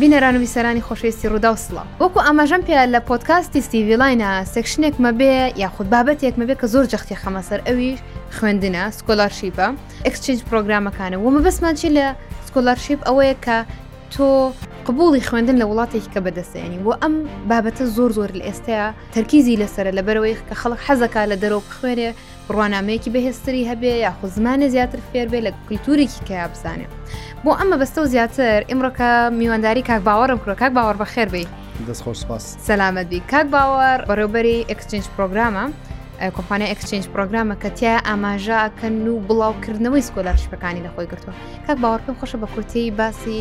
بینەران و بیسەرانی خۆشەویستی ڕوودا و سڵاو وەکو ئاماژەم پێ لە پۆتکاستی سیڤی لاینە سێکشنێکمە بێ یاخود بابەتێکمە بێ کە زۆر جەختی خەمەسەر ئەویش خوێندنە سکۆلارشیپە ئەکسچنج پرۆگرامەکانە وە مەبەستمان چی لە سکۆلارشیپ ئەوەیە کە تۆ قبولی خوێندن لە وڵاتێکی کە بەدەستێنی و ئەم بابەتە زۆر زۆر لە ئێستەیە تەرکیزی لەسرە لە بەرەوەی کە خەڵک حەزەکە لە دەرەوە بخوێنێ بڕوانامەیەکی بەهێستری هەبێ یاخۆ زمانە زیاتر فێربێ لە کللتورێکی کە بزانێ بۆ ئەمە بەستە و زیاتر ئمڕۆکە میوانداری کاک باوەڕم کرۆ کاک باوەڕ بە خێربی دەست خۆش سپاس سەلامەت بی کاک باوەڕ بەڕێوبەری ئەکسچنج پرۆگرامە کۆمپانیا ئەکسچنج پرۆگرامە کە تیا ئاماژاکەن و بڵاوکردنەوەی سکۆلارشپەکانی لە خۆی گرتووە کاک باوەڕکەم خۆشە بە کورتی باسی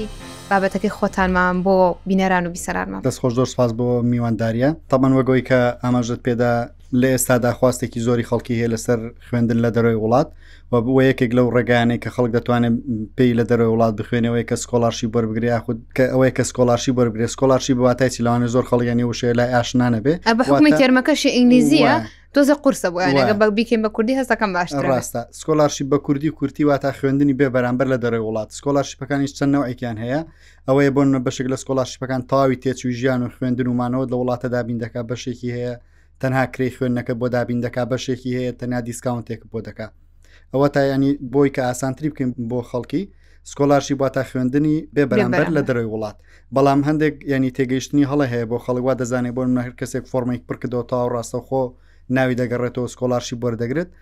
بابەتەکەی خۆتانمان بۆ بینەران و بیسەرانمان دەست خۆش زۆر سپاس بۆ میوانداریە تەمان وەگەوەی کە ئاماژت پێدا لە ئێستادا خواستێکی زۆری خەڵکی هەیە لەسەر خوێندن لە دەرەوەی وڵات و بووە یەکێک لەو ڕێگانەی کە خەڵک دەتوانێت پێی لە دەرەوە وڵات بخوێنەوەی کە سکۆلارشی بەربگری یاخود کە ئەوەیە کە سکۆلارشی بەربگرێ سکۆلارشی بواتای چیلوانێ زۆر خەڵگەنی و شێ لای ئاشنانە بێ بەحکومی تێرمەکەشی ئینگلیزیە تۆزە قرسە بۆیانەگە بە بیکەین بە کوردی هەستەکەم باش ڕاستە سکۆلارشی بە کوردی کورتی واتا خوێندنی بێ بەرامبەر لە دەرەوە وڵات سکۆلارشیپەکانی چەند نەوەیکیان هەیە ئەوەیە بۆن بەشێک لە سکۆلارشیپەکان تاوی تێچوی ژیان و خوێندن ومانەوە لە وڵاتە دابین دەکات بەشێکی هەیە تەنها کرێی خوێندنەکە بۆ دابین دەکا بەشێکی هەیە تەنیا دیسکاونتێک بۆ دەکا ئەوە تا ینی بۆی کە ئاسانتری بکەین بۆ خەڵکی سکۆلارشی بۆ تا خوێندنی بێ بەرامبەر لە دەروی وڵات بەڵام هەندێک ینی تێگەیشتنی هەڵە هەیە بۆ خەڵکوا دەزانێت بۆ منە هەر کەسێک فۆرمێک پڕکردەوە تا ڕاستەخۆ ناوی دەگەڕێتەوە سکۆلارشی بەردەگرێت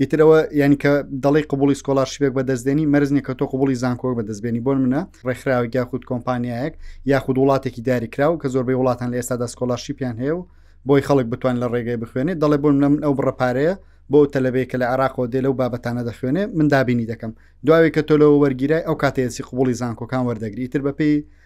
ئیترەوە ینی کە دەڵی قوبڵی سکۆلار شبێک بە دەستێنی مەرزنی کە تۆ قوبڵی زانکۆک بە دەستبێنی بۆن منە ڕێکخراوە یاخود کۆمپانیایەک یاخود وڵاتێکی دیاری کراو کە زۆربەی وڵاتان لە ئێستادا سکۆلارشیپیان هەیە و بۆی خەڵک بتوان لە ڕێگەی بخوێنێت دەڵێ بۆن منە من ئەو بڕە پارەیە بۆ تەلەبەیە کە لە عراقەوە دێ لەو بابەتانە دەخوێنێ من دابینی دەکەم دواوی کە تۆ لەوە وەرگیرای ئەو کاتێسی قوبڵی زانکۆکان وەردەگری تر بەپی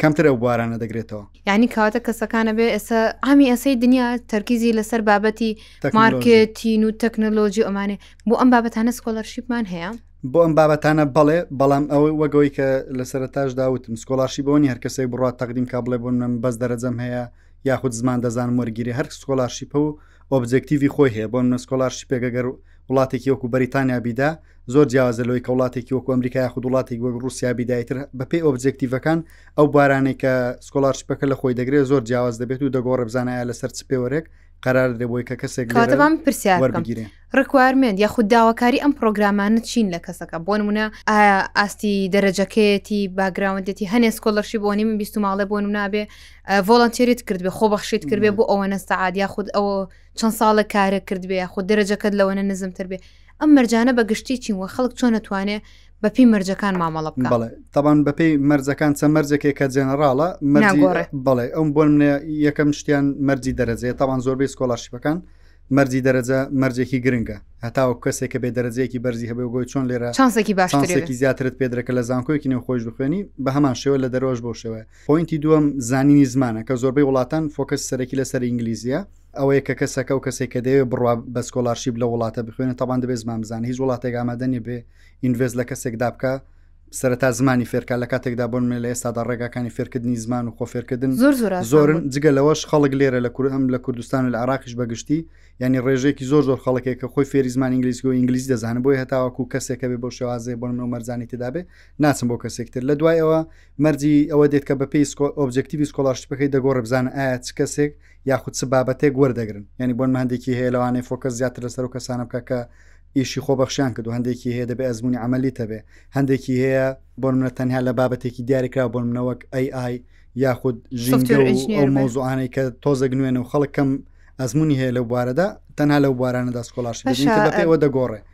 کەمتر ئەو بوارانە دەگرێتەوە یعنی کاتە کەسەکانە بێ ئێستا ئامی ئەسەی دنیا تەرکیزی لەسەر بابەتی مارکێتین و تەکنەلۆژی ئەمانێ بۆ ئەم بابەتانە سکۆلەرشیپمان هەیە بۆ ئەم بابەتانە بەڵێ بەڵام ئەوەی وەگەوەی کە لە سەرتاش داوتم سکۆلارشی بۆنی هەر کەسێک بڕات تەقدیم کا بڵێ بۆن من بەس دەرەجەم هەیە یاخود زمان دەزانم وەرگیری هەر سکۆلارشیپە و ئۆبجکتیڤی خۆی هەیە بۆن من سکۆلارشی پێگەگەر وڵاتێکی وەکو بەریتانیا بیدا زۆر جیاوازە لەوەی کە وڵاتێکی وەکو ئەمریکا یاخود وڵاتێک وەک رووسیا بیدایتر بەپی ئۆبجێکتیڤەکان ئەو بارانێک کە سکۆلارشپەکە لە خۆی دەگرێت زۆر جیاواز دەبێت و دەگۆڕێ بزانایە لەسەر چ پێوەرێک قرار دەبۆی کە کەسێک کاتەبام پرسیار وەربگیرێ ڕکوارمنت یاخود داواکاری ئەم پرۆگرامانە چین لە کەسەکە بۆ نمونە ئایا ئاستی دەرەجەکەیەتی باگراوندێتی هەنێ سکۆلەرشی بۆنی من بیست ماڵێ بۆ نابێ ڤۆڵەنتێریت کردبێ خۆ بەخشیت کردێ بۆ ئەوە نەستە عادیا خود ئەوە چەند ساڵە کارە کردبێ یاخود دەرەجەکەت لەوەنە نزمتر بێ ئەم مەرجانە بە گشتی چین وە خەڵک چۆن نتوانێ بەپی مەرجەکان مامەڵە بکە بەڵێ تەبان بەپی مەرجەکان چە مەرجەکێک کە جێنەراڵە ناگۆڕێ. بڵێ ئەم بۆن منێ یەکەم شتیان مەرجی دەرەجەیە تاوان زۆربەی سکۆلاشیپەکان مەرجی دەرەجە مەرجێکی گرنگە هەتاوە کەسێک کە بێ دەرەجەیەکی بەرزی هەبێ گۆی چۆن لێرە چانسێکی باشترێکی چانسێکی زیاترت پێدرێکە لە زانکۆیەکی نێوخۆش بخوێنی بە هەمان شێوە لە دەرۆش بۆ شێوەیە پۆینتی دووەم زانینی زمانە کە زۆربەی وڵاتان فۆکەس سەرەکی لەسەر ئینگلیزیە ئەوەیە کە کەسەکە و کەسێک کە دەیەوێت بڕوا بە سکۆلارشیپ لە وڵاتە بخوێنێت تاوان دەبێت زمان بزانێت هیچ وڵاتێک ئامادە نیە بێ ئینڤێست لە کەسێکدا بکە سەرەتا زمانی فێرکە لە کاتێکدا بۆن مێ لە ئێستادا ڕێگاکانی فێرکردنی زمان و خۆفێرکردن زۆر زۆر زۆرن جگە لەوەش خەڵک لێرە لە کورم لە کوردستان و لە عراقیش بەگشتی ینی ڕێژێکی زۆر زۆر خەڵکێک کە خۆی فێری زمان ئینگلیزی و ئینگلیزی دەزانن بۆی هەتاوەکو کەسێکە بێ بۆ شێوازێ بۆن و مەرزانی تدابێ ناچم بۆ کەسێکتر لە دوایەوە مەرجی ئەوە دێت کە بەپێی سکۆ، ئۆبجێکتیڤی سکۆلارشیپەکەی دەگۆڕێ بزانن ئایا چ کەسێک یاخود چ بابەتێک وەردەگرن، یانی بۆن مە هەندێکی هەیە لەوانەیە فۆکەس زیاتر لەسەر ئەو کەسانە بکا کە ئیشی خۆبەخشیان کردوە، هەندێکی هەیە دەبێ ئەزموونی عەمەلیت هەبێ، هەندێکی هەیە بۆن منە تەنیا لە بابەتێکی دیاری کراوە بۆن منە وەک AI یاخود ژینگە و سۆفتوێر ئینجینێر ئەو بێ. مەوزوعانەی کە تۆزێک نوێنە و خەڵک کەم ئەزموونی هەیە لەو بوارەدا تەنها لەو بوارانەدا سکۆلارشیپ دەدرێن باشە کە بەپێی ئەم. ئەوە دەگۆڕێ.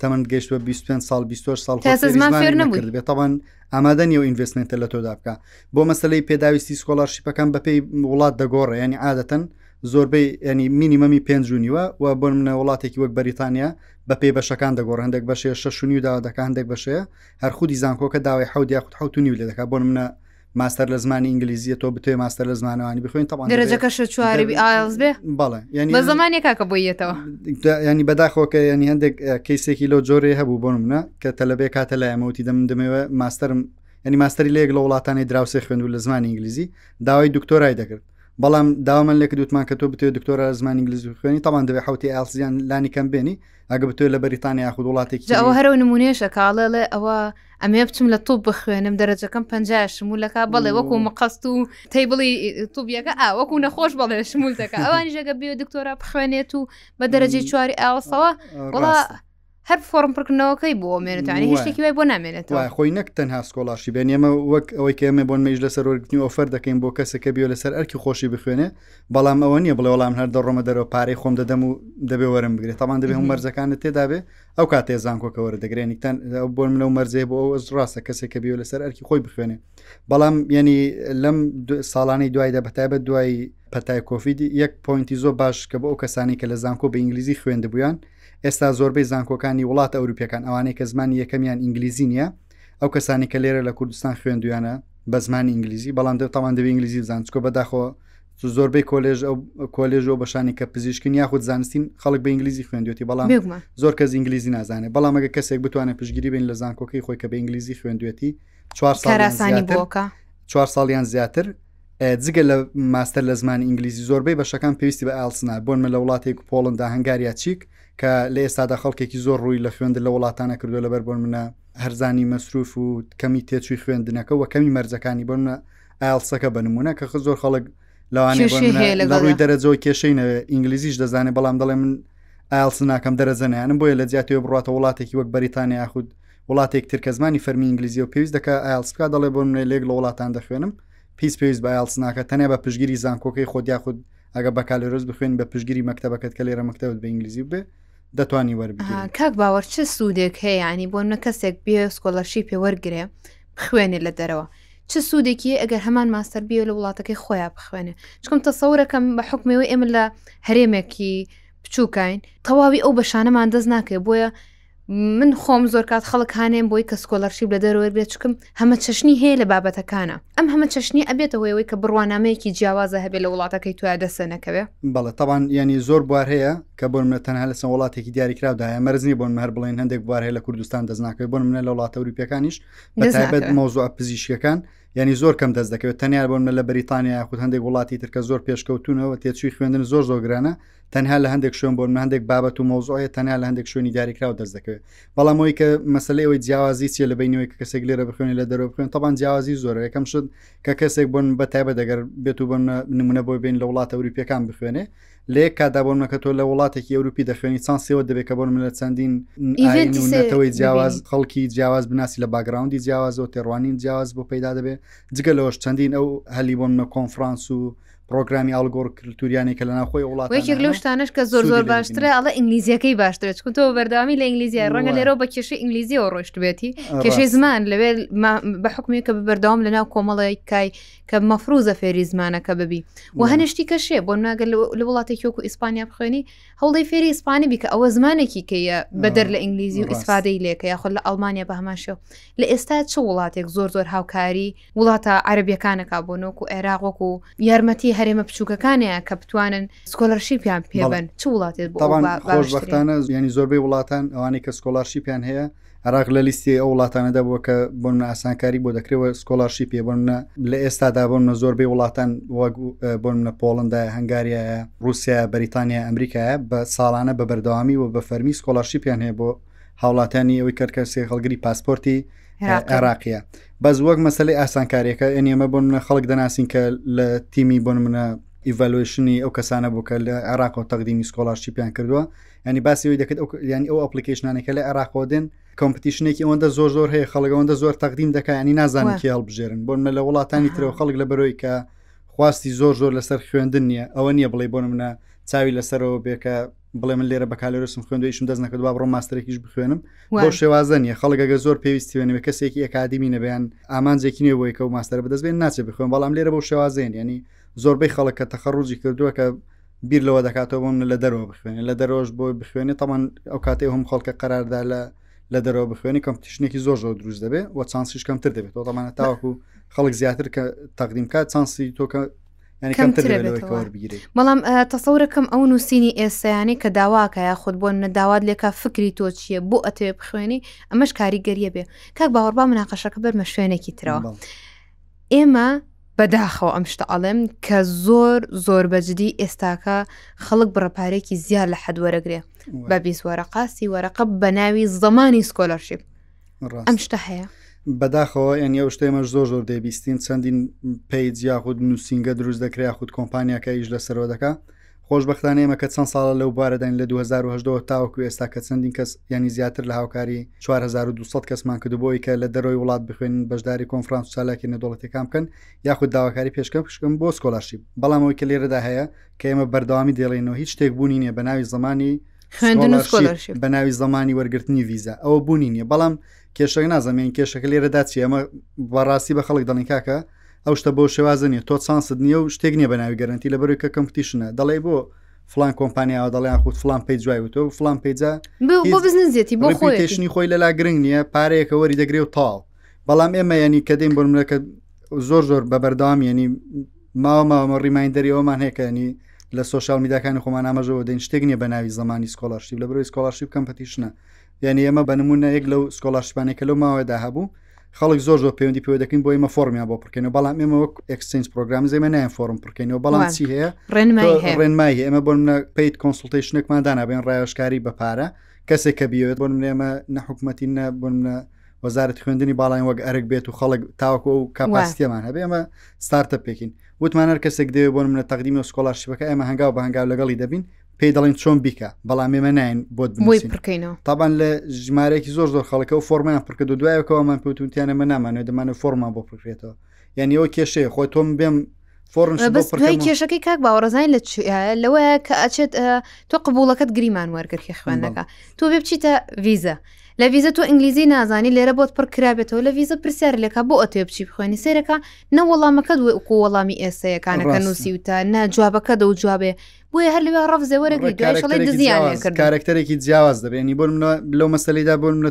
تەمەند گەشت بە 25 سال 24 سال نەکردبێت تاوان ئامادە نیە و ئینڤستمنتە لە تۆدا بکە بۆ مەسلەی پێداویستی سکۆلارشیپەکان بەپی وڵات دەگۆڕێ ینی عادەتەن زۆربەی ینی مینیمەمی پێنجونیوە و بۆن منە وڵاتێکی وەک بەریتانیا بە پێی بەشەکان دەگۆڕ هەندێک بەشێ شەشنی و داوا دەکە هەندێک بەشەیە هەر خودی زانکۆکە داوای حەودیا خود حوتنی و لێ دەکە بۆن منە ماستەر لە زمانی ئینگلیزیە تۆ بتێ ماستەر لە زمانەوانی بخوێن تەوان دەرەجەکەشە چواربی ئاز بێ بەڵێ ینی بە زمانی کاکە بۆیەتەوە ینی بەداخۆکە ینی هەندێک کەیسێکی لۆ جۆرێ هەبوو بۆ منە کە تەلبێ کاتە لایەمەوتی دەم دەمەوە ماسترم ینی ماستری لەیەک لە وڵاتانی دراوسێ خوێندو لە زمانی ئینگلیزی داوای دکتۆرای دەکرد بەڵام داوامان لێک دوتمان کە تۆ بتێ دکتۆرە زمان ئینگلیزی خوێنی تاوان دەوێ حوتی ئاسیان لانی کەم بێنی ئەگە بتێ لە بەریتانیا یاخود وڵاتێکی ئەوە هەرو نمونێشە کاڵێڵێ ئەوە ئەمەیە بچم لە تۆپ بخوێنم دەرەجەکەم پنج شمولەکە بەڵێ وەکو مقەست و تەی بڵی توبیەکە ئاوەکو نەخۆش بەڵێ شمول دەکە ئەوانی ژەگە بێ دکتۆرا بخوێنێت و بە دەرەجی چواری ئاوەسەوە وڵا هەر فۆرم پڕکردنەوەکەی بۆ مێنێتانی هیچێکی وای بۆ نامێنێتەوە خۆی نەک تەنها سکۆڵاشی بێن ئێمە وەک ئەوەی کە ئێمە بۆن مەژ لەسەر وەرگتنی ئۆفەر دەکەین بۆ کەسەکە بیۆ لەسەر ئەرکی خۆشی بخوێنێ بەڵام ئەوە نییە بڵێ وەڵام هەر دەڕۆمە دەرەوە پارەی خۆم دەدەم و دەبێ وەرم بگرێت تامان دەبێ هەم مەرزەکانت تێدابێ ئەو کاتێ زانکۆکە وەرە دەگرێ نیکتان بۆ منە و مەرزێ بۆ ئەوەش ڕاستە کەسێک کە بیوە لەسەر ئەرکی خۆی بخوێنێ بەڵام ینی لەم ساڵانی دوایدا بەتایبەت دوای پەتای کۆفیدی یەک پوینتی زۆر باش کە بۆ ئەو کەسانی کە لە زانکۆ بە ئینگلیزی خوێندبوویان ئێستا زۆربەی زانکۆکانی وڵات ئەوروپیەکان ئەوانەی کە زمانی یەکەمیان ئینگلیزی نییە ئەو کەسانی کە لێرە لە کوردستان خوێندویانە بە زمانی ئینگلیزی بەڵام دەتەوان دەبی ئینگلیزی زانچکۆ بەداخۆ زۆربەی کۆلێژ ئەو کۆلێژ و بەشانی کە پزیشکن یاخود زانستین خەڵک بە ئینگلیزی خوێندێتی بەڵام زۆر کەس ئینگلیزی نازانێ بەڵام ئەگە کەسێک بتوانێت پشگیری بین لە زانکۆکەی خۆی کە بە ئینگلیزی خوێندێتی چوار ساڵانی بۆکە چوار ساڵیان زیاتر جگە لە ماستەر لە زمان ئینگلیزی زۆربەی بەشەکان پێویستی بە ئالسنا بۆن من لە وڵاتێک پۆڵندا هەنگاریا چیک کە لە ئێستادا خەڵکێکی زۆر ڕووی لە خوێندن لە وڵاتانە کردو لەبەر بۆن منە هەرزانی مەسروف و کەمی تێچووی خوێندنەکە و کەمی مەرجەکانی بۆن منە ئایلسەکە بە نمونە کە زۆر خەڵک لەوانێ لەڕووی دەرەجەوە کێشەی نەوێ ئینگلیزیش دەزانێت بەڵام دەڵێ من ئایلس ناکەم دەرەجەنیانم بۆیە لە جیاتێ بڕاتە وڵاتێکی وەک بەریتانیا یاخود وڵاتێک ترکە زمانی فەرمی ئینگلیزیە و پێویست دەکە ئایلس بکە دەڵێ بۆ منێ لێک لە وڵاتان دەخوێنم پیس پێویست بە ئایلس ناکە تەنیا بە پشگیری زانکۆکەی خۆدیا خود ئەگە بەکالۆرۆز بخوێن بە پشگیری مەکتتەبەکەت کە لێرە مەکتتەوت بە ئینگلیزی بێ دەتوانی وەربگیری کاک باوەڕ چ سوودێک هەیە ینی بۆ نە کەسێک بێ سکۆلەرشی پێ وەرگێ بخوێنێ لە دەرەوە چ سوودێکی ئەگەر هەمان ماستەر بیە لە وڵاتەکەی خۆیان بخوێنێ چکم تەسەورەکەم بە حکمەوە ئێمە لە هەرێمێکی بچووکین تەواوی ئەو بەشانەمان دەست ناکەێ بۆیە من خۆم زۆر کات خەڵک هاانێن بۆی کە سکۆلەرشیب لە دەرەوەێت چکم هەمەچەشنی هەیە لە بابەتەکانا ئەم هەمە چەشنی ئەبێتە هۆی ئەوەی کە بڕوانامەیەکی جیاوازە هەبێ لە وڵاتەکەی تویا دەسە نەکەوێ بەڵێ تەبان ینی زۆر بوار هەیە کە بۆن منە تەنها لەسەر وڵاتێکی دیاریکراودایە مەرزنی بۆن مەهر بڵێن هەندێک بوار هەیە لە کوردستان دەست ناکەێت بۆن منە لە وڵاتە وروپیەکانیش بەتابەت مۆزوع پزیشکەکان ینی زۆر کەم دەست دەکەوێت تەنیا بۆن منە لە بریتانیا خود هەندێک وڵاتی ترکە زۆر پێشکەوتونەوە تێچوی خوێندن زۆر زۆگرانە تەنها لە هەندێک شوێن بۆن هەندێک بابەت و مۆزۆە تەنها لە هەندێک شوێنی دیاریکراوە دەست دەکەوێت بەڵام ئەوی کە مەسلەی ئەوەی جیاوازی چیە لە بینەوەی کە کەسێک لێرە بخوێنی لە دەرەوە بخوێن تەبان جیاوازی زۆر یەکەم شت کە کەسێک بۆن بە تایبە دەگەر بێت و بۆن نمونە بۆی بین لە وڵاتە وروپیەکان بخوێنێ لە یەک کادا بۆن نەکە تۆ لە وڵاتێکی ئەوروپی دەخوێنی چان سێوە دەبێت کە بۆن من لە چەندین نەتەوەی جیاواز خەڵکی جیاواز بناسی لە باگراوندی جیاوازەوە تێڕوانین جیاواز بۆ پەیدا دەبێت جگە لەوەش چەندین ئەو هەلی بۆن نە کۆنفرانس و پرۆگرامی ئالگۆر کللتوریانی کە لە ناخۆی وڵات یەکێک لەو شتانش کە زۆر زۆر باشترە ئەڵە ئینگلیزیەکەی باشترە چکو تۆ بەرداوامی لە ئینگلیزیای ڕەنگە لێرەوە بە کێشە ئینگلیزیەوە ڕۆشتبێتی کێشەی زمان لەوێ بە حکومی کە بەرداوام لەناو کۆمەڵی کای کە مەفروزە فێری زمانەکە ببی و هەنشتی کەشێ بۆ ناگەر لە وڵاتێکی وەکو ئیسپانیا بخوێنی هەوڵی فێری ئیسپانی بیکە ئەوە زمانێکی کەیە بەدەر لە ئینگلیزی و ئیسفادەی لێکە یاخود لە ئەڵمانیا بە هەماشەوە لە ئێستا چ وڵاتێک زۆر زۆر هاوکاری وڵاتە عربیەکانەکە بۆ نۆک و عێراق وەکو یارمەتی هەرێمە بچووکەکانەیە کە بتوانن سکۆلەرشیپیان پێبن چ وڵاتێت بۆشتانە ینی زۆربەی وڵاتان ئەوانەی کە سکۆلارشیپیان هەیە عراق لە لیستی ئەو وڵاتانەدا بووە کە بۆن منە ئاسانکاری بۆ دەکرێەوە سکۆلارشی پێ بۆن منە لە ئێستادا بۆن منە زۆربەی وڵاتان وەک بۆن منە پۆڵندا هەنگاریایە رووسیا بەریتانیا ئەمریکایە بە ساڵانە بە بەردەوامی و بە فەرمی سکۆلارشیپیان هەیە بۆ هاوڵاتانی ئەوی کەرکەسێ هەڵگری پاسپۆرتی عێراقیە بەس وەک مەسلەی ئاسانکاریەکە ئەن ئێمە بۆ منە خەڵک دەناسین کە لە تیمی بۆن منە ئیڤالوشنی ئەو کەسانە بوو کە لە عێراق و تەقدیمی سکۆڵاشی پیان کردووە ینی باسیەوەی دەکرد ینی ئەو ئەپلیکیشنانەکە لە عێراقەوە دێن کۆمپتیشنێکی ئەوەندە زۆر زۆر هەیە خەڵگەوەندە زۆر تەقدیم دەکانی نازانانی کێ هەڵبژێرن بۆن منە لە وڵاتانی ترەوە خەڵک لە بەرۆی کە خواستی زۆر زۆر لەسەر خوێندن نییە ئەوە نییە بڵێ بۆن منە چاوی لەسەرەوە بێکە بڵێ من لێرە بەکالۆرسم خوێندو ئیشم دەست نەکردووە بڕۆ ماستەرێکیش بخوێنم بۆ شێوازە نیە خەڵگەگە زۆر پێویستی وێنێ کەسێکی ئەکادیمی نەبیان ئامانجێکی نوێ بۆیکە و ماستەر بەدەست بێن ناچێ بخوێن بەڵام لێرە بۆ شێوازێن ینی زۆربەی خەڵک کە تەخەڕوجی کردووە کە بیر لەوە دەکاتەوە بۆ منە لە دەرەوە بخوێنێ لە دەرۆژ بۆ بخوێنێ تەمان ئەو کاتی هەم خەڵکە قەراردا لە لە دەرەوە بخوێنی کەمپتیشنێکی زۆر زۆر دروست دەبێت و چانسیش کەمتر دەبێت تۆ تەمانە تاوەکو خەڵک زیاتر کە تەقدیم کات چانسی تۆکە بەڵام تەسەورەکەم ئەو نووسینی ئێستیانی کە داواکە یاخود بۆن نەداوات لێکا فکری تۆ چییە بۆ ئەتەوێ بخوێنی ئەمەش کاریگەریە بێ کاک باوەڕبا مناقەشەکە بەرمە شوێنێکی ترەوە ئێمە بەداخەوە ئەم شتە ئەڵێم کە زۆر زۆر بەجددی ئێستاکە خەڵک بڕەپارێکی زیاد لە حەد وەرەگرێ بە بیست وەرەقاسی وەرەقە بە ناوی زمانی سکۆلەرشیپ ئەم شتە هەیە بەداخەوە یان ئەو شتێمەش زۆر زۆر دەبیستین چەندین پیج یاخود نووسنگە دروست دەکرێ خود کۆمپانیاکە ئیش لە سەرۆ دەکە خۆشببختانە ئێمە کە چەند ساڵە لەو بارەداین لە 2010 تاوەکو ئێستا کە چەندین کەس ینی زیاتر لە هاوکاری 4200 کەسمان کرد بۆی کە لە دەرەوەی وڵات بخوێن بەشداری کۆنفرانس چالاکی نەدۆڵەتەکان بکەن یاخود داواکاری پێشکە بشکم بۆ سکۆلارشیب بەڵامەوەی کە لێرەدا هەیە کە ئێمە بەردەوامی دێڵێنەوە هیچ شتێک بوونی نیە بە ناوی زمانی خوێندن و سکۆلەرشیپ بە ناوی زمانی وەرگرتنی ویزا ئەوە بوونی نییە بەڵام کێشەکە نازەمێن کێشەکە لێرەدا چی ئەمە بەڕاستی بە خەڵک دەڵین کاکە ئەو شتە بۆ شێوازە نیە تۆ چانست نیە و شتێک نیە بە ناوی گەرنتی لە بەروی کە کەمپتیشنە دەڵێ بۆ فلان کۆمپانیاوە دەڵیان خود فلان پێی جوای وتۆ فلان پێجا بزنزیەتی بۆ خۆیشنی خۆی لەلا گرنگ نییە پارەیەکە وەری دەگرێ و تاو بەڵام ئێمە ینی کە دەین بۆ منەکە زۆر زۆر بە بەردەوام ینی ماوە ماوە مە ڕیمایندەری ئەومان هەیە کە ینی لە سوۆشال میداکانی خۆمان ئاماژەوە دەین شتێک نیە بە ناوی زمانی سکۆلارشیب لە برۆی سکۆلارشیب کەم پەتیشنە یعنی ئێمە بەنمونە یەک لەو سکۆلارشپانێک کە لەو ماوەدا هەبوو خەڵک زۆر زۆر پەیوەندی پێوە دەکەین بۆ ئمە فۆرمیان بۆ پڕکەین و بەڵام ئێمە وەک ئەکسنج پرۆگرام زێمە نایەن فۆرم پڕکەینەوە بەڵام چی هەیە ڕێنمای ئێمە بۆ منە پیت کۆنسلتیشنێکمان دانابێن ڕایشکاری بە پارە کەسێک کە بیێت بۆ منێمە نە حکوومەتی نە بۆ منە وەزارەتی خوێندنی باڵین وەک ئەرک بێت و خەڵک تاوەکو و کاپاستیەمان هەبێ ئەمە ستارتە پێکین وتمان هەر کەسێک دەوێت بۆن منە تەقدیمی و سکۆلارشیپەکە ئێمە هەنگاو بە هەنگاو لەگەڵی دەبین پێی دەڵین چۆن بیکە بەڵام ئێمە ناین بۆت بکەینەوە تابان لە ژمارەیەکی زۆر زۆر خەڵکە و فۆرمیان پڕکرد و دوایەکەوەمان پوتونتیانە مە نامانێت دەمانە فۆرمان بۆ پڕکرێتەوە یعنی ئەوە کێشەیە خۆ تۆم بێم کێشەکەی کاک باوەڕزانین لە لەوەیە کە ئەچێت تۆ قبولەکەت گریمان وەرگرکی خوێندەکە تۆ بێ بچیتە ویزە لە ویزە تۆ ئینگلیزی نازانی لێرە بۆت پڕ کرابێتەوە لە ویزە پرسیار لەکە بۆ ئەتێ بچی بخوێنی سێرەکە نە وەڵامەکەت وەکو وەڵامی ئێسەیەکانەکە نووسی وتە نە جوابەکە دە و جوابێ بۆیە هەر لەوێ ڕەفزێ وەرەگری دزیان کارکتەرێکی جیاواز دەبێنی بۆ لەو مەسلیدا بۆ منە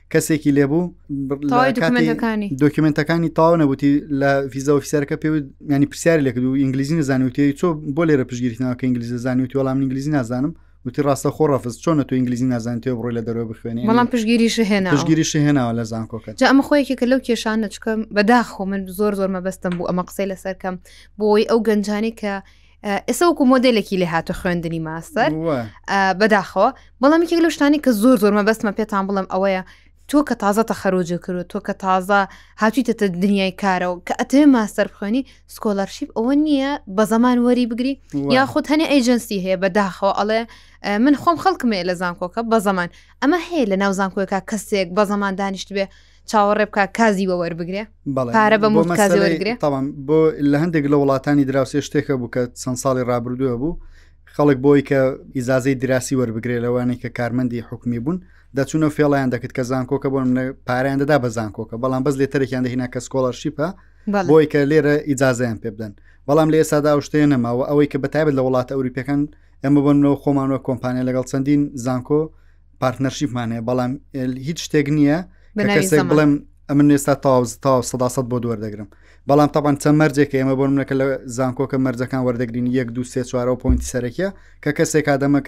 کەسێکی لێبوو دۆکیومنتەکانی تاو نەبووتی لە فیزە ئۆفیسەرەکە پێ ینی پرسیاری لەکرد و ئینگلیزی نزانوتی چۆ بۆ لێرە پشگیریتنەوە کە ئینگلیزی زانوتی وەڵام ئینگلیزی نازانم وتی ڕاستە خۆ ڕفز چۆنە تو ئینگلیزی نازانێتەوە بڕۆی لە دەرەوە بخوێنێ بەڵام پشگیریش هێنا پشگیریش هێناوە لە زانکۆکە جا ئەمە خۆیەکی کە لەو کێشانە چکەم بەداخۆ من زۆر زۆر مەبەستم بوو ئەمە قسەی لەسەرکەم بۆی ئەو گەنجانی کە ئێستا وەکو مۆدلێکی لێ هاتو خوێندنی ماستەر بەداخەوە بەڵام یەکێک لە شتانی کە زۆر زۆر مەبەستمە پێتان بڵم ئەوەیە تۆ کە تازە تەخەرۆجە کرد تۆ کە تازە هاتوویتەتە دنیای کارەوە کە ئەتەوێ ماستەر بخوێنی سکۆلەرشیب ئەوە نییە بە زەمان وەری بگری یاخود هەنێ ئەیجنسی هەیە بەداخەوە ئەڵێ من خۆم خەڵکمێ لە زانکۆکە بە زەمان ئەمە هەیە لە ناو زانکۆەکە کەسێک بە زەمان دانیشت بێ چاوەڕێ بکە کازی بە وەربگرێ پارە بە مۆ کازی وەرگرێ تاوان بۆ لە هەندێک لە وڵاتانی دراوسێ شتێکە بوو کە چەند ساڵی رابردووە بوو خەڵک بۆی کە ئیزازەی دراسی وەربگرێ لەوانی کە کارمەندی حکومی بوون دەچونە فێڵیان دەکرد کە زانکۆکە بۆ منە پاریان دەدا بە زانکۆکە بەڵام بەس لێ تەرەکیان دەهینا کە سکۆڵەرشیپە بۆی کە لێرە ئیجاازیان پێ بدەن بەڵام لە ئێسادا ئەو شتێ نەماوە ئەوەی کە بەتابێت لە وڵاتە ئەوروپیەکان ئەمە بنەوە خۆمانەوە کۆمپانیا لەگەڵ چەندین زانکۆ پارتنەرشیپمان هەیە بەڵام هیچ شتێک نییە کەسێک بڵێم ئەمن ئێستا تاوز تا سەدا سەد بۆ دووەردەگرم بەڵام تاوان چەند مەرجێک ئێمە بۆ منەکە لە زانکۆکە مەرجەکان وەردەگرین یەک دو سێ چوارەوە پوینتی سەرەکیە کە کەسێک ئادەمە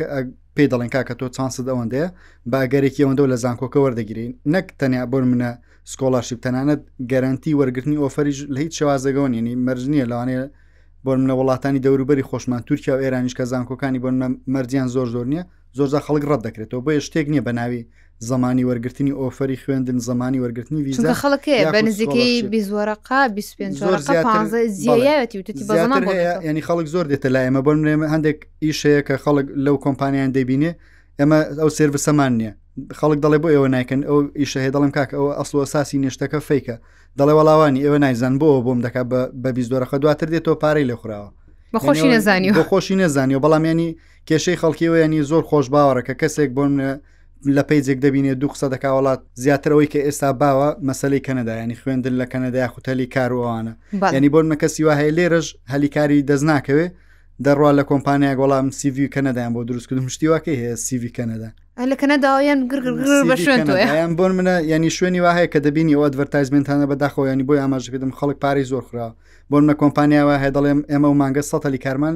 پێ دەڵێن کاکە تۆ چانسد ئەوەندەیە باگەرێکی ئەوەندە لە زانکۆکە وەردەگیرین نەک تەنیا بۆن منە سکۆلارشیب تەنانەت گەرانتی وەرگرتنی ئۆفەریش لە هیچ شێوازەگەەوە نێنی مەرج نییە لەوانەیە بۆن منە وڵاتانی دەوروبەری خۆشمان تورکیا و ئێرانیش کە زانکۆکانی بۆن مەرجیان زۆر زۆر نییە زۆرزا خەڵک ڕەت دەکرێتەوە بۆیە شتێک نییە بە ناوی زمانی وەرگرتنی ئۆفری خوێندن زمانی وەرگرتنی ویزا خەڵکێ بە نزیکەی بیزۆرەقا ینی خەڵک زۆر دێتە لای ئەمە بۆن نێمە هەندێک ئیشەیە کە خەڵک لەو کۆمپانیان دەبینێ ئەمە ئەو سرویسەمان نییە خەڵک دەڵێ بۆ ئێوە نایکەن ئەو ئیشەهەیە دەڵم کاک ئەوە ئەسڵ ئەساسی نێشتەکە فیکە دەڵێ وەڵاوانی ئێوە نایزان بۆ بۆم دەکا بە بیزۆرەخە دواتر دێتەوە پارەی لە خوراوە خۆشی نەزانانی خۆشی نەزانانی و بەڵامیانی کێشەی خەڵکی وەیەنی زۆر خۆش باوەڕە کە کەسێک بۆن لە پەیجێک دەبینێ دوو قسە دەکا وڵات زیاتر ئەوەی کە ئێستا باوە مەسلەی کەنەدا ینی خوێندن لە کەنەدا یاخوتەلی کاروانە ینی بۆن مە کەسی وهەیە لێرەش هەلیکاری دەست ناکەوێ دەڕوا لە کۆمپانیا گۆڵام سیڤی کەنەدایان بۆ دروستکرد مشتیواکەی هەیە سیڤی کەنەدا لە کەنەداوایان گرگرگرgرgr بۆن منە ینی شوێنی وهەیە کە دەبینی ئەو ئەدڤەرتایزمنتانە بە داخۆ ینی بۆی ئاماژە کردم خەڵک پارەی زۆر خراوە بۆن مە کۆمپانیاوە هەیە دەڵێم ئێمە و مانگە سەلی کارمان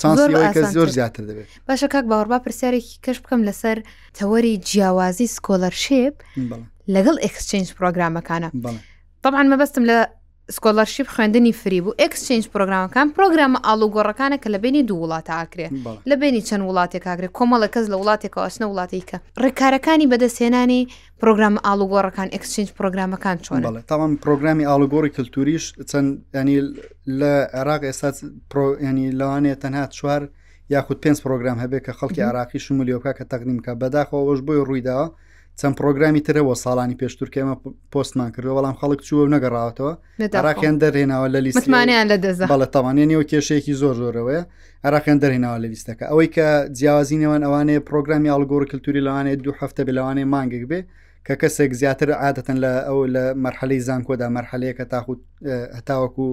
چانسی ئەوەی کە زۆر زیاتر دەبێت باشە کاک باوەڕبا پرسیارێکی کەش بکەم لەسەر تەوەری جیاوازی سکۆلەرشێب لەگەڵ ئەکسچنج پرۆگرامەکانە طبعاان مەبەستم لە سکۆلەرشیب خوێندنی فری بوو ئەکسچنج پرۆگرامەکان پرۆگرامە ئالوگۆڕەکانە کە لە بینی دوو وڵاتە ئاکرێ لە بینی چەند وڵاتێک کاگرێت کۆمەڵە کەس لە وڵاتێکەوە ئەچنە وڵاتیکە ڕێکارەکانی بەدەستێنانی پرۆگرامە ئاڵوگۆڕەکان ئەکسچنج پرۆگرامەکان چۆن بەڵێ تاوان پرۆگرامی ئاڵوگۆڕی کللتوریش چەند ینی لە عێراق ئێستا ینی لەوانەیە تەنها چوار یاخود پێنج پرۆگرام هەبێت کە خەڵکی عراقی شمولیۆکە کە تەقدیمکە بەداخەوەش بۆی ڕوویداوە چەند پرۆگرامی ترەوە ساڵانی پێشتور کێمە پۆستمان کردو بەڵام خەڵک چووە و نەگەڕاوەتەوە عراقیان دەرێناوە لە لیسمانیان لە دەزڵە تاوانێنەوە کێشەیەکی زۆر زۆرەوەە عراقیان دەرهێناوە لە لیستەکە ئەوەی کە جیاوازی نێوان ئەوانەیە پرۆگرامی ئاڵگۆڕی کللتوری لەوانێت دوو هەفتە بلەوانێ مانگێک بێ کە کەسێک زیاتر عادەتەن لە ئەو لە مەرحەلی زانکۆدا مەرحەلەیەکە تاخود هەتاوەکو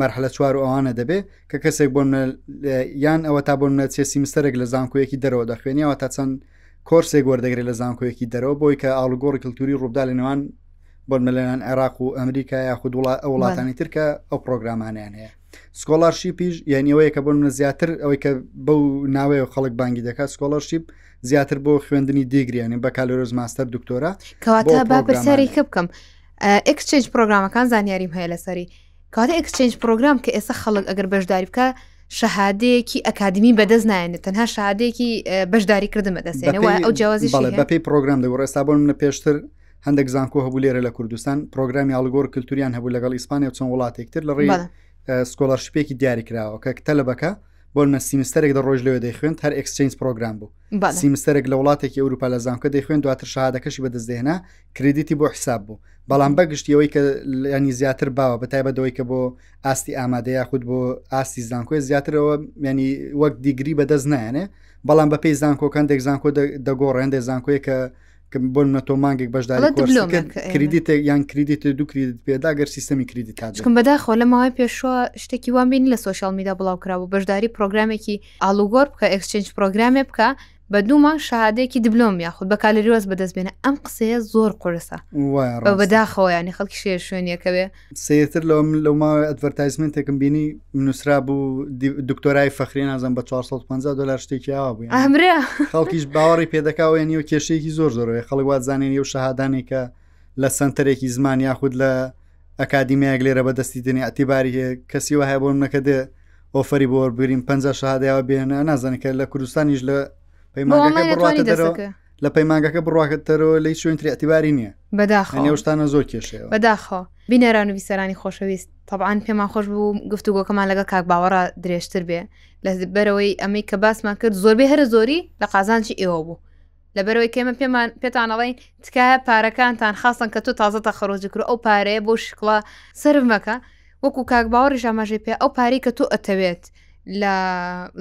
مەرحلە چوار و ئەوانە دەبێ کە کەسێک بۆن یان ئەوە تا بۆن نەچێ سیمستەرێک لە زانکۆیەکی دەرەوە دەخوێنیەوە تا چەند کۆرسێک وەردەگرێت لە زانکۆیەکی دەرەوە بۆی کە ئاڵگۆڕی کللتوری ڕووبدا لە نێوان بۆن مەلەیان عێراق و ئەمریکا یاخود وڵات ئەو وڵاتانی ترکە ئەو پرۆگرامانیان هەیە سکۆلارشیپیش یانیەوەیە کە بۆ منە زیاتر ئەوەی کە بەو ناوەیە خەڵک بانگی دەکات سکۆلارشیپ زیاتر بۆ خوێندنی دیگریانی بە کالۆرۆز ماستەر دکتۆرە کەواتە با پرسیارێک کە بکەم ئەکسچنج پرۆگرامەکان زانیاریم هەیە لەسەری کاتە ئەکسچنج پرۆگرام کە ئێستا خەڵک ئەگەر بەشداری بکە شەهادەیەکی ئەکادمی بەدەست نایێنێت تەنها شادێکی بەشداری کردن بەدەستێنەوە ئەو جیازی بەپی پرۆگرام دەگوڕێستا بۆ منە پێشتر هەندێک زانکۆ هەبوو لێرە لە کوردستان پرۆگرامی ئاڵگۆر کللتوریان هەبوو لەگەڵ ئیسپانیا چۆن وڵاتێکتر لە ڕێ سکۆلارشپێکی دیاری کراوە کە تەلبەکە بۆ نە سیمستەرێک دە ڕۆژ لەوێ دەخوێن هەر ئەکسچنج پرۆگرام بوو سیمستەرێک لە وڵاتێکی ئەوروپا لە زانکە دەخوێن دواتر شادەکەشی بەدەستدێنا کردیتی بۆ حساب بوو بەڵام بەگشتیەوەی کە ینی زیاتر باوە بە تایبەتەوەی کە بۆ ئاستی ئامادە یاخود بۆ ئاستی زانکۆی زیاترەوە ینی وەک دیگری بەدەست نایەنێ بەڵام بە پێی زانکۆکان دێک زانکۆ دەگۆڕێن دێ زانکۆیە کە بۆن نە تۆ مانگێک بەشداری کردیت یان کردیت دو کردیت پێدا گەر سیستمی کردیت کاتکم بەداخۆ لە ماوەی پێشوە شتێکی وان بین لە سوۆشال میدا بڵاو کراوە بەشداری پرۆگرامێکی ئالوگۆر بکە ئەکسچنج پرۆگرامێ بکە بە دوو مانگ شادێکی دبلۆم یاخود بە کالریۆز بەدەست بێنە ئەم قسەیە زۆر قرسە بەداخەوە ینی خەڵکی شێ شوێنەکەوێ سەیرتر لەوە من لەو ماوەی ئەدڤەرتایزمنتێکم بینی نووسرا بوو دکتۆرای فەخری نازم بە 450 دلار شتێکی ئاوا بوو ئەمرە خەڵکیش باوەڕی پێدەکاوە یە نیو کێشەیەکی زۆر زۆرەوەی خەڵک وازانێن و شەهادانێکە لە سنتەرێکی زمان یاخود لە ئەکادیمیایەک لێرە بە دەستی دنیا ئەتیباری هەیە کەسی وهەیە بۆم نەکە دێ ئۆفری بۆ وەربگرین پ شهادەوە بێنە نازانکە لە کوردستانیش لە پەیمانەکە بڕاتە دەرەوە لە پەیمانگەکە بڕواکەتەرەوە لی شوێنتر اعتیباری نییە بەداخەوەشتانە زۆر کێشەیە بەداخەوە بینەران و بیسەرانی خۆشەویست طبعاان پێمان خۆش بوو گفتوگۆکەمان لەگە کاک باوەڕە درێژتر بێ لە بەرەوەی ئەمەی کە باسمان کرد زۆربەی هەرە زۆری لە قازانچی ئێوە بوو لە بەرەوەی کێمە پێمان پێتانەڵین تکایە پارەکانتان خاستن کە تۆ تازەتە خەرۆجی کرد ئەو پارەیە بۆ شکڵە سرمەکە وەکو کاک باوەڕی ژاماژەی پێ ئەو پارەی کە تۆ ئەتەوێت لە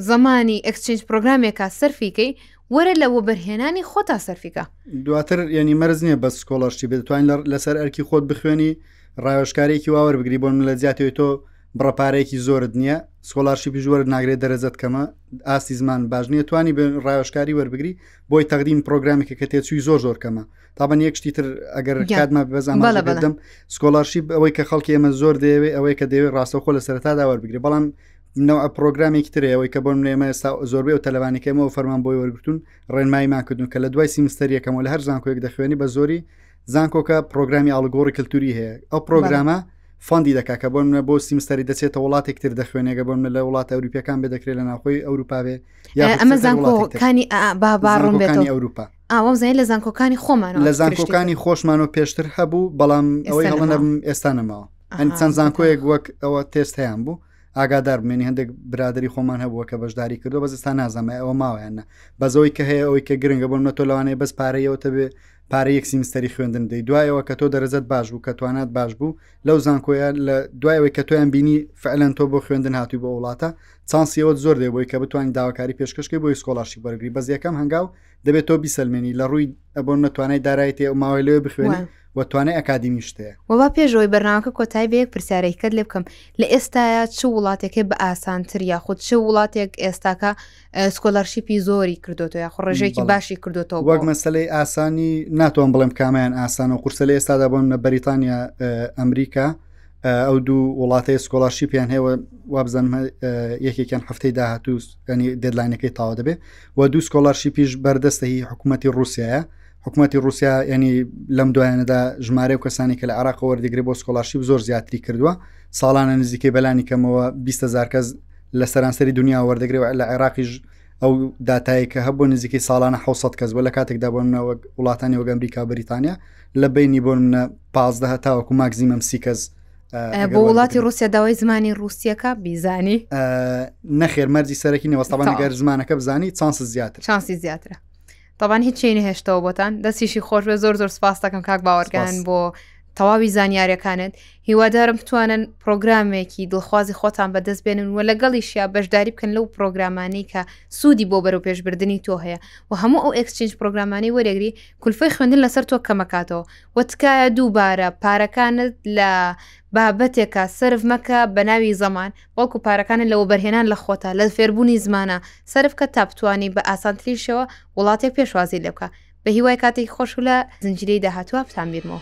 زمانی ئەکسچنج پرۆگرامێکە سەرفیکەی وەرە لە وەبەرهێنانی خۆتا سەرفیکە دواتر ینی مەرز نییە بە سکۆڵەشتی بتوانین لەسەر ئەرکی خۆت بخوێنی ڕاوێشکارێکی واوەەر بگری بۆن لە زیاتەوەی تۆ بڕەپارێکی زۆرت نییە سکۆلارشی پیشوەرت ناگرێت دەرەجەت کەمە ئاستی زمان باش نییە توانی بە ڕاوێشکاری وەربگری بۆی تەقدیم پرۆگرامێکە کە تێچووی زۆر زۆر کەمە تابەن یەک شتی تر ئەگەر کاتمە بەزانمەدەم سکۆلارشیب ئەوەی کە خەڵکی ئێمە زۆر دەیەوێت ئەوەی کە دەوێت ڕاستەخۆ لە سەرتا داوار بگرێت بەڵام نەوە پرۆگرامێکی ترەوەی کە بۆن لێمە ئێستا زۆربەی و تەلوانەکەمەوە فەرمان بۆی وەرگتون ڕێنمایمان کردون کە لە دوای سیمستەریەکەمەوە لە هەر زانکۆیەک دەخوێنی بە زۆری زانکۆکە پرۆگرامی ئاڵگۆڕی کللتوری هەیە ئەو پرۆگرامە فەندی دەکا کە بۆن منە بۆ سیمستەری دەچێتە وڵاتێک تر دەخوێنێگە بۆن من لە وڵات ئەوروپیەکان بێ دەکرێت لە ناخۆی ئەوروپاێ ئەمە زانکۆکانی باباڕۆنی ئەوروپا ئاوازای لە زانکۆکانی خۆمان لە زانکۆکانی خۆشمان و پێشتر هەبوو بەڵام ئەوەی هەڵەنەم ئێستا نەماوە هەند چەند زانکۆیەک وەک ئەوە تێست هەیان بوو ئاگادار بمێنی هەندێک برادری خۆمان هەبووە کە بەشداری کردو بەزستان نازانمە ئەوە ماوەیانە بەزەوەی کە هەیە ئەوەی کە گرنگە بۆن نە تۆ لەوانەیە بەس پارەیەوە تەبێ پارە یەک سیمستەری خوێندن دەی دوایەوە کە تۆ دەرەجەت باش بوو کە توانات باش بوو لەو زانکۆیە لە دوایەوەی کە تۆیان بینی فعلەن تۆ بۆ خوێندن هاتووی بۆ وڵاتە چانسیەوە زۆر دەبی کە بتوانین داواکاری پێشکەشکی بۆی سکۆلاشی بەرگری بەزیەکەم هەنگاو دەبێت تۆ بیسەلمێنی لە ڕووی ئەبوون نە توانای دارای تێ ماوەی لێ بخوێنی و توانای ئەکادمی شتەیە وەبا پێشەوەی بەرناوەکە کۆتای بەیەک پرسیارێکت لێ بکەم لە ئێستاە چ وڵاتێکی بە ئاسانتر یاخود چ وڵاتێک ئێستاکە سکۆلەرشیپی زۆری کردوەوە یا خڕژێکی باشی کردوەوە وەک مەسلەی ئاسانی ناتوان بڵێم کامیان ئاسان و قورسە لە ئێستادا بۆم نە بەریتانیا ئەمریکا ئەو دوو وڵاتەیە سکۆلارشیپیان هەیە وابزانم یەکێکیان هەفتەی داهاتوو ینی دەدلاینەکەی تاوا دەبێت و دوو سکۆلارشیپیش بەردەستە هی حکوومەتتی رووسایە حکوومەتتی رووسیا ینی لەم دوایانەدا ژمارە و کەسانی کە لە عراق وەردەگری بۆ سکۆلارشیپ زۆر زیاتری کردووە ساڵانە نزیکەی بەلانی کەمەوە 20هزار کەس لە سەرانسەری دنیا وەردەگری و لە عێراقیش ئەو دااتایی کە هەبوو نزیکەی ساڵانە 600 کەس بۆ لە کاتێکدا بۆ منەوە وڵاتانی وەگە ئەمریکا بریتانیا لە بینی بۆ منە پازدە هەتاوەکو ماکزیمەم سی کەس بۆ وڵاتی رووسیا داوای زمانی رووسیەکە بیزانی نەخێر مەرجی سەرەکی نەوەستەبان گەر زمانەکە بزانی چانس زیاتر چانسی زیاترە تاوان هیچ چینە هێشتەوە بۆتان دەستیشی خۆش بە زۆر زۆر سپاس دەکەم کاک باوەرگان بۆ تەواوی زانیارەکانت هیوادارم بتوانن پرۆگرامێکی دڵخوازی خۆتان بەدەست بێنن و لەگەڵیشیا بەشداری بکەن لەو پرۆگرامانی کە سوودی بۆ بەرەو پێشبردننی تۆ هەیە و هەموو ئەو ئەکسچنج پرۆگرامانی وەرەگری کولفی خوێندن لەسەر تۆ کەمەکاتەوە وە تکایە دووبارە پارەکانت لە بابەتێکا سەرف مەکە بە ناوی زەمان بەڵکو پارەکانت لە وەبەرهێنان لە خۆتە لە فێربوونی زمانە سەرف کە تا بتانی بە ئاسانترین شێوە وڵاتێک پێشوازی لێ بکە بە هیوای کاتێکی خۆش و لە زنجیرەی داهاتوە بتان بیرمەوە.